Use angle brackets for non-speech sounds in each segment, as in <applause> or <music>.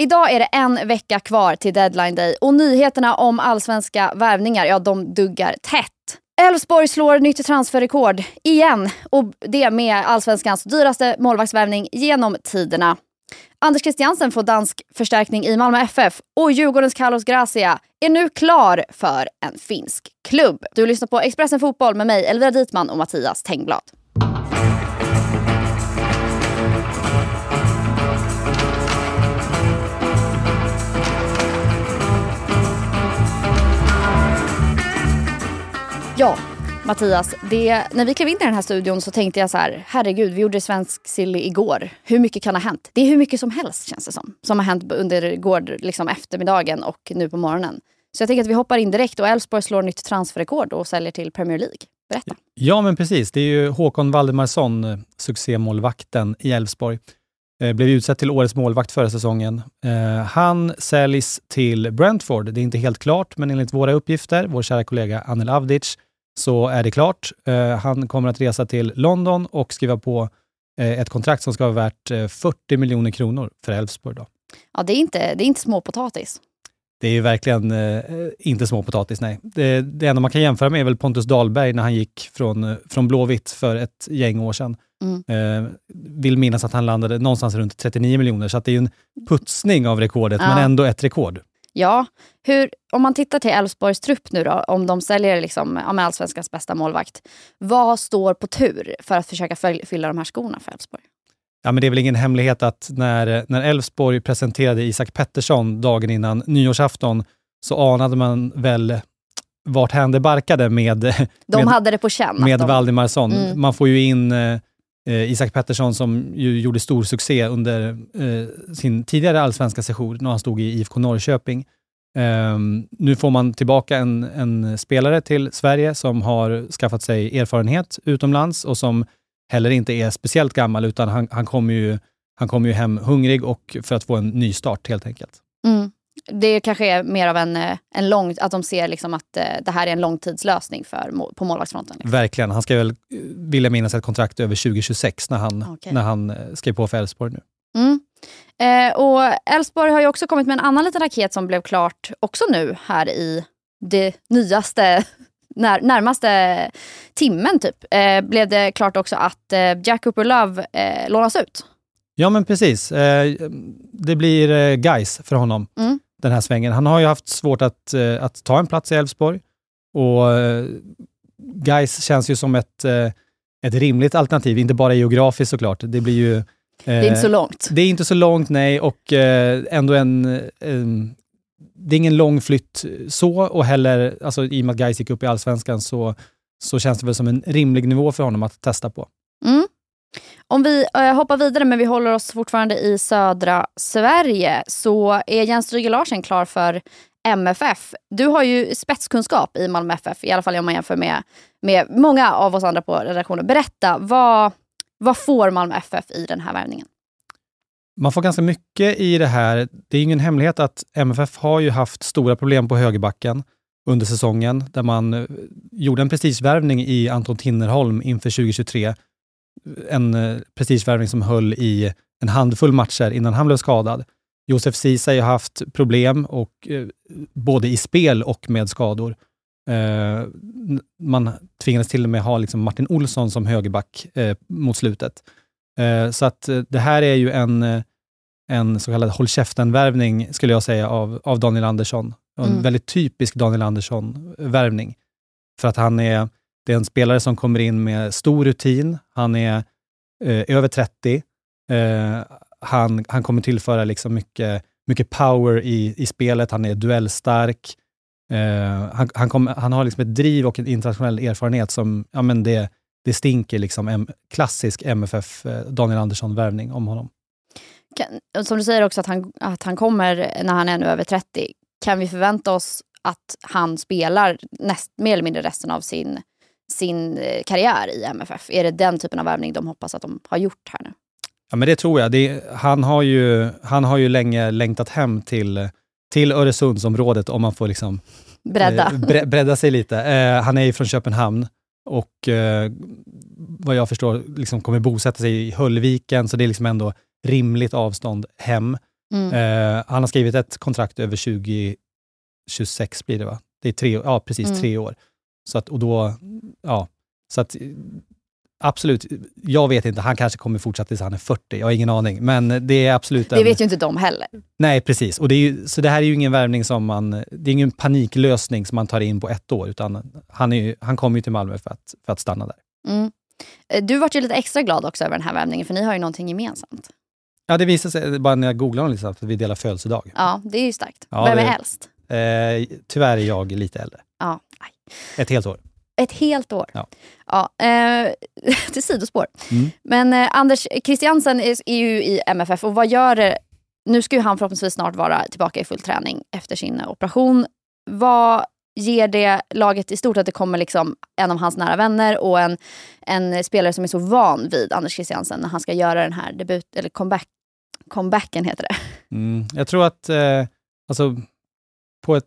Idag är det en vecka kvar till deadline day och nyheterna om allsvenska värvningar, ja de duggar tätt. Elfsborg slår nytt transferrekord igen och det med allsvenskans dyraste målvaktsvärvning genom tiderna. Anders Christiansen får dansk förstärkning i Malmö FF och Djurgårdens Carlos Gracia är nu klar för en finsk klubb. Du lyssnar på Expressen Fotboll med mig Elvira Ditman och Mattias Tengblad. Ja, Mattias, det, när vi klev in i den här studion så tänkte jag så här, herregud, vi gjorde svensk sill igår. Hur mycket kan ha hänt? Det är hur mycket som helst känns det som. Som har hänt under går, liksom eftermiddagen och nu på morgonen. Så jag tänker att vi hoppar in direkt och Elfsborg slår nytt transferrekord och säljer till Premier League. Berätta. Ja, men precis. Det är ju Håkon Valdemarsson, eh, succémålvakten i Elfsborg. Eh, blev utsedd till årets målvakt förra säsongen. Eh, han säljs till Brentford. Det är inte helt klart, men enligt våra uppgifter, vår kära kollega Anel Avdic, så är det klart. Eh, han kommer att resa till London och skriva på eh, ett kontrakt som ska vara värt eh, 40 miljoner kronor för Elfsborg. Ja, det är inte, det är inte småpotatis. Det är ju verkligen eh, inte småpotatis, nej. Det, det enda man kan jämföra med är väl Pontus Dahlberg när han gick från, från Blåvitt för ett gäng år sedan. Mm. Eh, vill minnas att han landade någonstans runt 39 miljoner, så det är en putsning av rekordet, ja. men ändå ett rekord. Ja, hur, om man tittar till Elfsborgs trupp nu då, om de säljer liksom, ja, allsvenskans bästa målvakt. Vad står på tur för att försöka fylla de här skorna för Elfsborg? Ja, men det är väl ingen hemlighet att när, när Elfsborg presenterade Isak Pettersson dagen innan nyårsafton, så anade man väl vart hän det barkade med, de med, hade det på känn, med de... Valdimarsson. Mm. Man får ju in eh, Isak Pettersson som ju gjorde stor succé under eh, sin tidigare allsvenska session när han stod i IFK Norrköping. Eh, nu får man tillbaka en, en, spelare till Sverige som har skaffat sig erfarenhet utomlands och som heller inte är speciellt gammal, utan han, han kommer ju, han kom ju hem hungrig och för att få en ny start helt enkelt. Mm. Det kanske är mer av en, eh, en lång, att de ser liksom att eh, det här är en långtidslösning för, på målvaktsfronten. Liksom. Verkligen. Han ska väl, vill jag minnas, ett kontrakt över 2026 när han, okay. när han eh, skrev på för Elfsborg nu. Mm. Eh, och Elfsborg har ju också kommit med en annan liten raket som blev klart också nu här i det nyaste <laughs> när, närmaste timmen typ, eh, blev det klart också att eh, Jack Cooper Love eh, lånas ut. Ja, men precis. Eh, det blir eh, guys för honom mm. Den här svängen. Han har ju haft svårt att, eh, att ta en plats i Elfsborg och eh, guys känns ju som ett, eh, ett rimligt alternativ, inte bara geografiskt såklart. Det blir ju det är inte så långt. Det är inte så långt, nej, och eh, ändå en, en... Det är ingen lång flytt så, och heller, alltså, i och med att Gais gick upp i Allsvenskan, så, så känns det väl som en rimlig nivå för honom att testa på. Mm. Om vi eh, hoppar vidare, men vi håller oss fortfarande i södra Sverige, så är Jens Stryger Larsen klar för MFF. Du har ju spetskunskap i Malmö FF, i alla fall om man jämför med, med många av oss andra på redaktionen. Berätta, vad, vad får Malmö FF i den här värvningen? Man får ganska mycket i det här. Det är ingen hemlighet att MFF har ju haft stora problem på högerbacken under säsongen, där man eh, gjorde en prestigevärvning i Anton Tinnerholm inför 2023. En eh, prestigevärvning som höll i en handfull matcher innan han blev skadad. Josef Ceesay har haft problem, och, eh, både i spel och med skador. Eh, man tvingades till och med ha liksom Martin Olsson som högerback eh, mot slutet. Eh, så att det här är ju en, en så kallad håll käften-värvning, skulle jag säga, av, av Daniel Andersson. En mm. väldigt typisk Daniel Andersson-värvning. För att han är, det är en spelare som kommer in med stor rutin. Han är eh, över 30. Eh, han, han kommer tillföra liksom mycket, mycket power i, i spelet. Han är duellstark. Eh, han, han, kom, han, har liksom ett driv och en internationell erfarenhet som, ja men det, det stinker liksom en klassisk MFF eh, Daniel Andersson-värvning om honom. Kan, som du säger också att han, att han kommer när han är nu över 30. Kan vi förvänta oss att han spelar näst, mer eller mindre resten av sin, sin eh, karriär i MFF? Är det den typen av värvning de hoppas att de har gjort här nu? Ja, men det tror jag. Det, han, har ju, han har ju länge längtat hem till till Öresundsområdet om man får liksom, bredda. Eh, bre bredda sig lite. Eh, han är ju från Köpenhamn och eh, vad jag förstår liksom kommer bosätta sig i Höllviken, så det är liksom ändå rimligt avstånd hem. Mm. Eh, han har skrivit ett kontrakt över 2026 blir det va? Det är tre, ja, precis Mm. tre år. Så att, och då, ja, så att absolut, jag vet inte, han kanske kommer fortsätta tills han är 40, jag har ingen aning. Men det är absolut en, Det vet ju inte de heller. Nej, precis. Och det är ju, så det här är ju ingen värvning som man... Det är ingen paniklösning som man tar in på ett år, utan han, är ju, han kommer ju till Malmö för att, för att stanna där. Mm. Eh, Du vart ju lite extra glad också över den här värvningen, för ni har ju någonting gemensamt. Ja, det visade sig, bara när jag googlade honom, liksom, att vi delar födelsedag. Ja, det är ju starkt. Ja, Vem det- är äldst? Eh, tyvärr är jag lite äldre. Ja. Ett helt år. Ett helt år. Ja. Ja, eh, <laughs> till sidospår. Mm. Men eh, Anders Christiansen är, är ju i MFF och vad gör det? Nu ska ju han förhoppningsvis snart vara tillbaka i full träning efter sin operation. Vad ger det laget i stort att det kommer liksom en av hans nära vänner och en, en spelare som är så van vid Anders Christiansen när han ska göra den här debut, eller comeback, comebacken heter det. Mm. Jag tror att eh, alltså, på ett,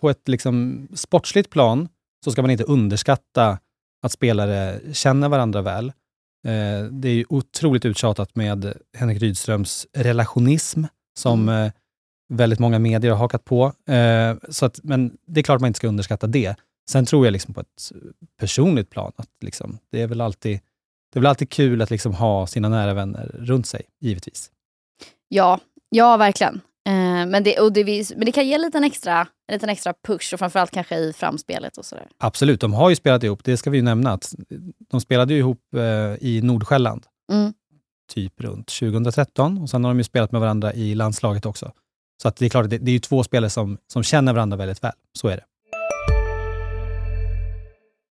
på ett liksom sportsligt plan så ska man inte underskatta att spelare känner varandra väl. Eh, det är ju otroligt uttjatat med Henrik Rydströms relationism som eh, väldigt många medier har hakat på. Eh, så att, men det är klart man inte ska underskatta det. Sen tror jag liksom på ett personligt plan att liksom, det är väl alltid det är väl alltid kul att liksom ha sina nära vänner runt sig, givetvis. Ja, ja verkligen. Men, det, det, men det kan ge en liten, extra, en liten extra push och framförallt kanske i framspelet och sådär. Absolut, de har ju spelat ihop. Det ska vi ju nämna. Att de spelade ju ihop eh, i Nordsjälland, Mm. typ runt 2013. Och sen har de ju spelat med varandra i landslaget också. Så att det är klart, det, det är ju två spelare som, som känner varandra väldigt väl. Så är det.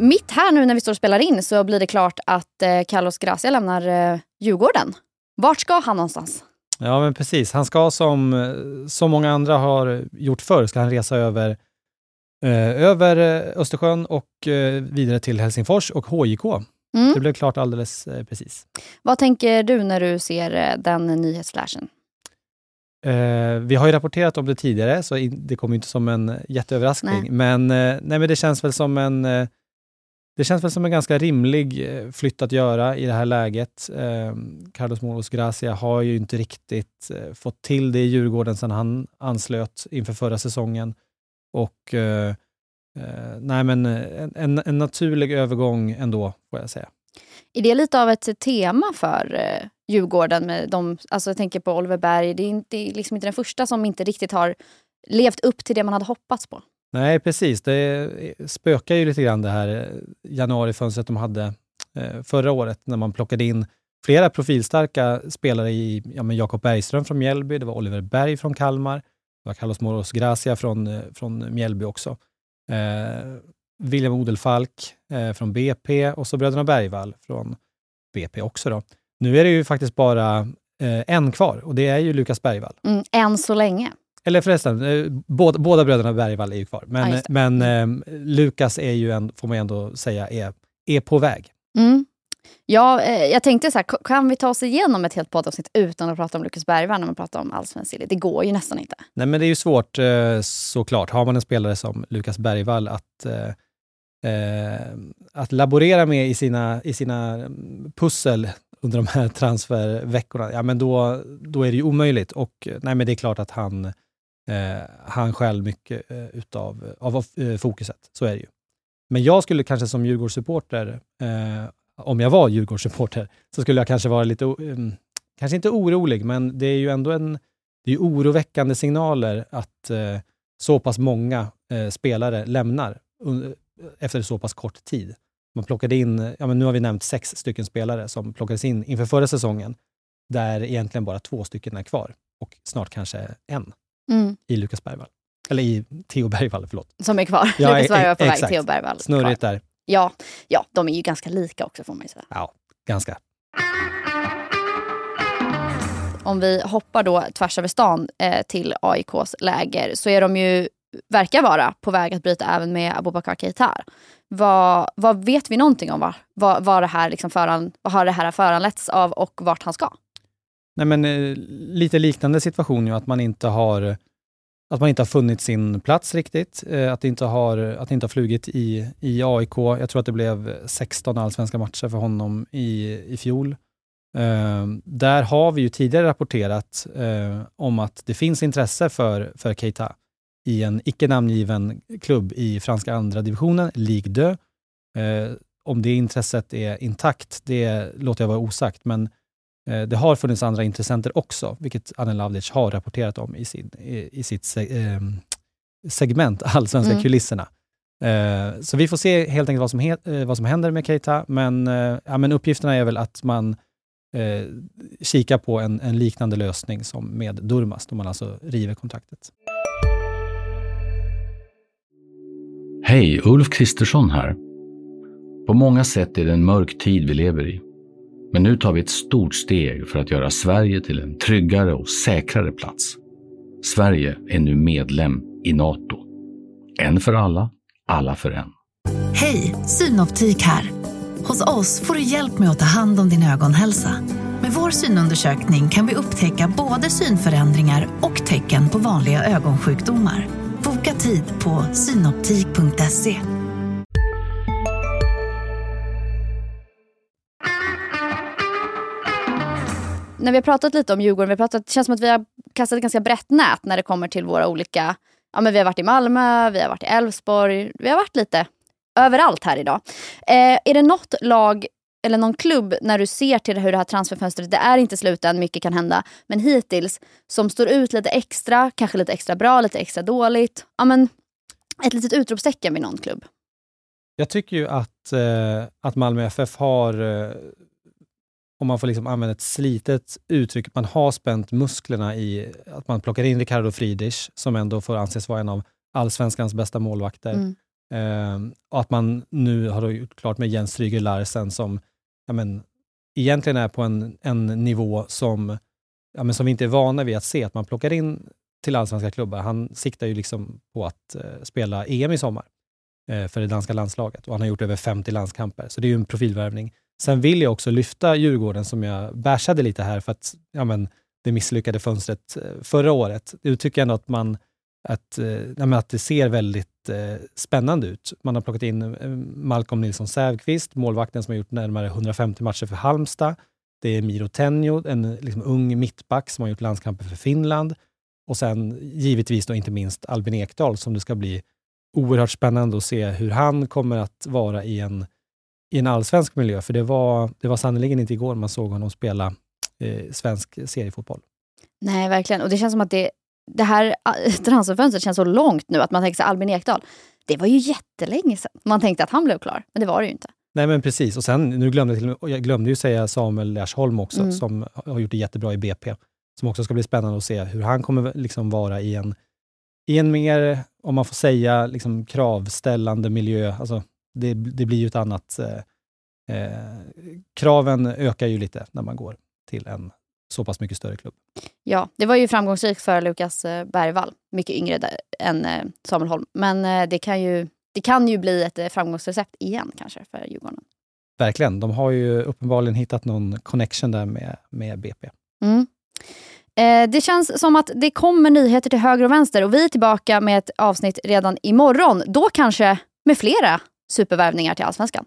Mitt här nu när vi står och spelar in så blir det klart att eh, Carlos Gracia lämnar eh, Djurgården. Vart ska han någonstans? Ja, men precis. Han ska som eh, så många andra har gjort förr, ska han resa över, eh, över eh, Östersjön och eh, vidare till Helsingfors och HJK. Mm. Det blev klart alldeles eh, precis. Vad tänker du när du ser eh, den nyhetsflashen? Vi har ju rapporterat om det tidigare, så in, det kommer inte som en jätteöverraskning. Nej. Men, nej, men det känns väl som en det känns väl som en ganska rimlig eh, flytt att göra i det här läget. Eh, Carlos Moros Gracia har ju inte riktigt eh, fått till det i Djurgården sedan han anslöt inför förra säsongen. Och eh, eh nej, men eh, en, en, en naturlig övergång ändå, får jag säga. Är det lite av ett tema för eh, Djurgården? Med de, alltså jag tänker på Oliver Berg. Det är, inte, det är liksom inte den första som inte riktigt har levt upp till det man hade hoppats på. Nej, precis. Det spökar ju lite grann det här eh, januarifönstret de hade eh, förra året när man plockade in flera profilstarka spelare i ja, men Jakob Bergström från Mjällby, det var Oliver Berg från Kalmar, det var Carlos Moros Gracia från, eh, från Mjällby också. Eh, William Odelfalk eh, från BP och så bröderna Bergvall från BP också. Då. Nu är det ju faktiskt bara eh, en kvar och det är ju Lukas Bergvall. Mm, än så länge. Eller förresten, eh, båda, båda bröderna Bergvall är ju kvar. Ja, Men, det. men eh, Lukas är ju, en, får man ändå säga, är, är på väg. Mm. Ja, eh, jag tänkte så här, kan vi ta oss igenom ett helt poddavsnitt utan att prata om Lukas Bergvall när man pratar om allsvensk? Det går ju nästan inte. Nej, men det är ju svårt eh, såklart. Har man en spelare som Lukas Bergvall att, eh, eh, att laborera med i sina, i sina mm, pussel under de här transferveckorna, ja men då, då är det ju omöjligt. Och nej, men det är klart att han, eh, han själv mycket eh, utav av, eh, fokuset. Så är det ju. Men jag skulle kanske som Djurgårdssupporter, eh, om jag var Djurgårdssupporter, så skulle jag kanske vara lite, o- mm, kanske inte orolig, men det är ju ändå en, det är ju oroväckande signaler att eh, så pass många eh, spelare lämnar un- eh, efter så pass kort tid. Man plockade in, ja men nu har vi nämnt sex stycken spelare som plockades in inför förra säsongen, där egentligen bara två stycken är kvar och snart kanske en Mm. i Lukas Bergvall. Eller i Theo Bergvall, förlåt. Som är kvar. Ja, Lukas e- Bergvall på väg. Theo Bergvall Snurrigt där. Ja, ja, de är ju ganska lika också får man ju säga. Ja, ganska. om vi hoppar då tvärs över stan eh, till AIKs läger så är de ju, verkar vara på väg att bryta även med Abubakar Keita. Vad, vad vet vi någonting om vad, vad, vad, det här liksom föran, vad har det här föranletts av och vart han ska? Nej, men, eh, lite liknande situation ju, att man inte har att man inte har funnit sin plats riktigt, eh, att det inte har, att det inte har flugit i, i AIK. Jag tror att det blev 16 allsvenska matcher för honom i, i fjol. Eh, där har vi ju tidigare rapporterat eh, om att det finns intresse för, för Keita i en icke namngiven klubb i franska andra divisionen, Ligue 2. Eh, om det intresset är intakt, det låter jag vara osagt, men Eh, det har funnits andra intressenter också, vilket Anne Lavdic har rapporterat om i, sin, i, i sitt eh, segment Allsvenska mm. kulisserna. Eh, så vi får se helt enkelt vad som, he, vad som händer med Keita, men, ja, men uppgifterna är väl att man eh, kikar på en, en, liknande lösning som med Durmas, då man alltså river kontraktet. Hej, Ulf Kristersson här. På många sätt är det en mörk tid vi lever i. Men nu tar vi ett stort steg för att göra Sverige till en tryggare och säkrare plats. Sverige är nu medlem i Nato. En för alla, alla för en. Hej, Synoptik här. Hos oss får du hjälp med att ta hand om din ögonhälsa. Med vår synundersökning kan vi upptäcka både synförändringar och tecken på vanliga ögonsjukdomar. Boka tid på synoptik.se. när vi har pratat lite om Djurgården, vi har pratat, det känns som att vi har kastat ett ganska brett nät när det kommer till våra olika... Ja, men vi har varit i Malmö, vi har varit i Elfsborg, vi har varit lite överallt här idag. Eh, är det något lag eller någon klubb när du ser till hur det här transferfönstret, det är inte slut än, mycket kan hända, men hittills som står ut lite extra, kanske lite extra bra, lite extra dåligt. Ja, men ett litet utropstecken vid någon klubb. Jag tycker ju att, eh, att Malmö FF har eh, om man får liksom använda ett slitet uttryck, man har spänt musklerna i att man plockar in Ricardo Friedrich, som ändå får anses vara en av allsvenskans bästa målvakter. Mm. Eh, och att man nu har gjort klart med Jens Stryger Larsen, som ja, men, egentligen är på en, en nivå som, ja, men, som vi inte är vana vid att se, att man plockar in till allsvenska klubbar. Han siktar ju liksom på att eh, spela EM i sommar eh, för det danska landslaget och han har gjort över 50 landskamper, så det är ju en profilvärvning. Sen vill jag också lyfta Djurgården, som jag bärsade lite här, för att ja, men, det misslyckade fönstret eh, förra året. Nu tycker jag ändå att, man, att, eh, ja, att det ser väldigt eh, spännande ut. Man har plockat in eh, Malcolm Nilsson Sävqvist, målvakten som har gjort närmare 150 matcher för Halmstad. Det är Miro Tenjo, en liksom, ung mittback som har gjort landskamper för Finland. Och sen givetvis då inte minst Albin Ekdal, som det ska bli oerhört spännande att se hur han kommer att vara i en i en allsvensk miljö, för det var, det var sannerligen inte igår man såg honom spela eh, svensk seriefotboll. Nej, verkligen. Och det känns som att det, det här ah, <laughs> transferfönstret känns så långt nu att man tänker sig Albin Ekdal. Det var ju jättelänge sedan man tänkte att han blev klar, men det var det ju inte. Nej, men precis. Och sen, nu glömde jag, till, jag glömde ju säga Samuel Lersholm också, mm. som har gjort det jättebra i BP. Som också ska bli spännande att se hur han kommer liksom vara i en, i en mer, om man får säga, liksom kravställande miljö. Alltså, det, det blir ju ett annat... Eh, eh, kraven ökar ju lite när man går till en så pass mycket större klubb. Ja, det var ju framgångsrikt för Lukas eh, Bergvall. Mycket yngre där, än eh, Samuel Holm. Men det kan, ju, det kan ju bli ett framgångsrecept igen kanske för Djurgården. Verkligen. De har ju uppenbarligen hittat någon connection där med, med BP. Mm. Eh, det känns som att det kommer nyheter till höger och vänster och vi är tillbaka med ett avsnitt redan imorgon. Då kanske med flera supervärvningar till Allsvenskan.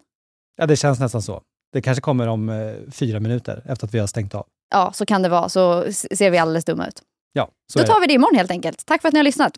Ja, det känns nästan så. Det kanske kommer om eh, fyra minuter efter att vi har stängt av. Ja, så kan det vara. Så ser vi alldeles dumma ut. Ja, så Då tar vi det imorgon helt enkelt. Tack för att ni har lyssnat.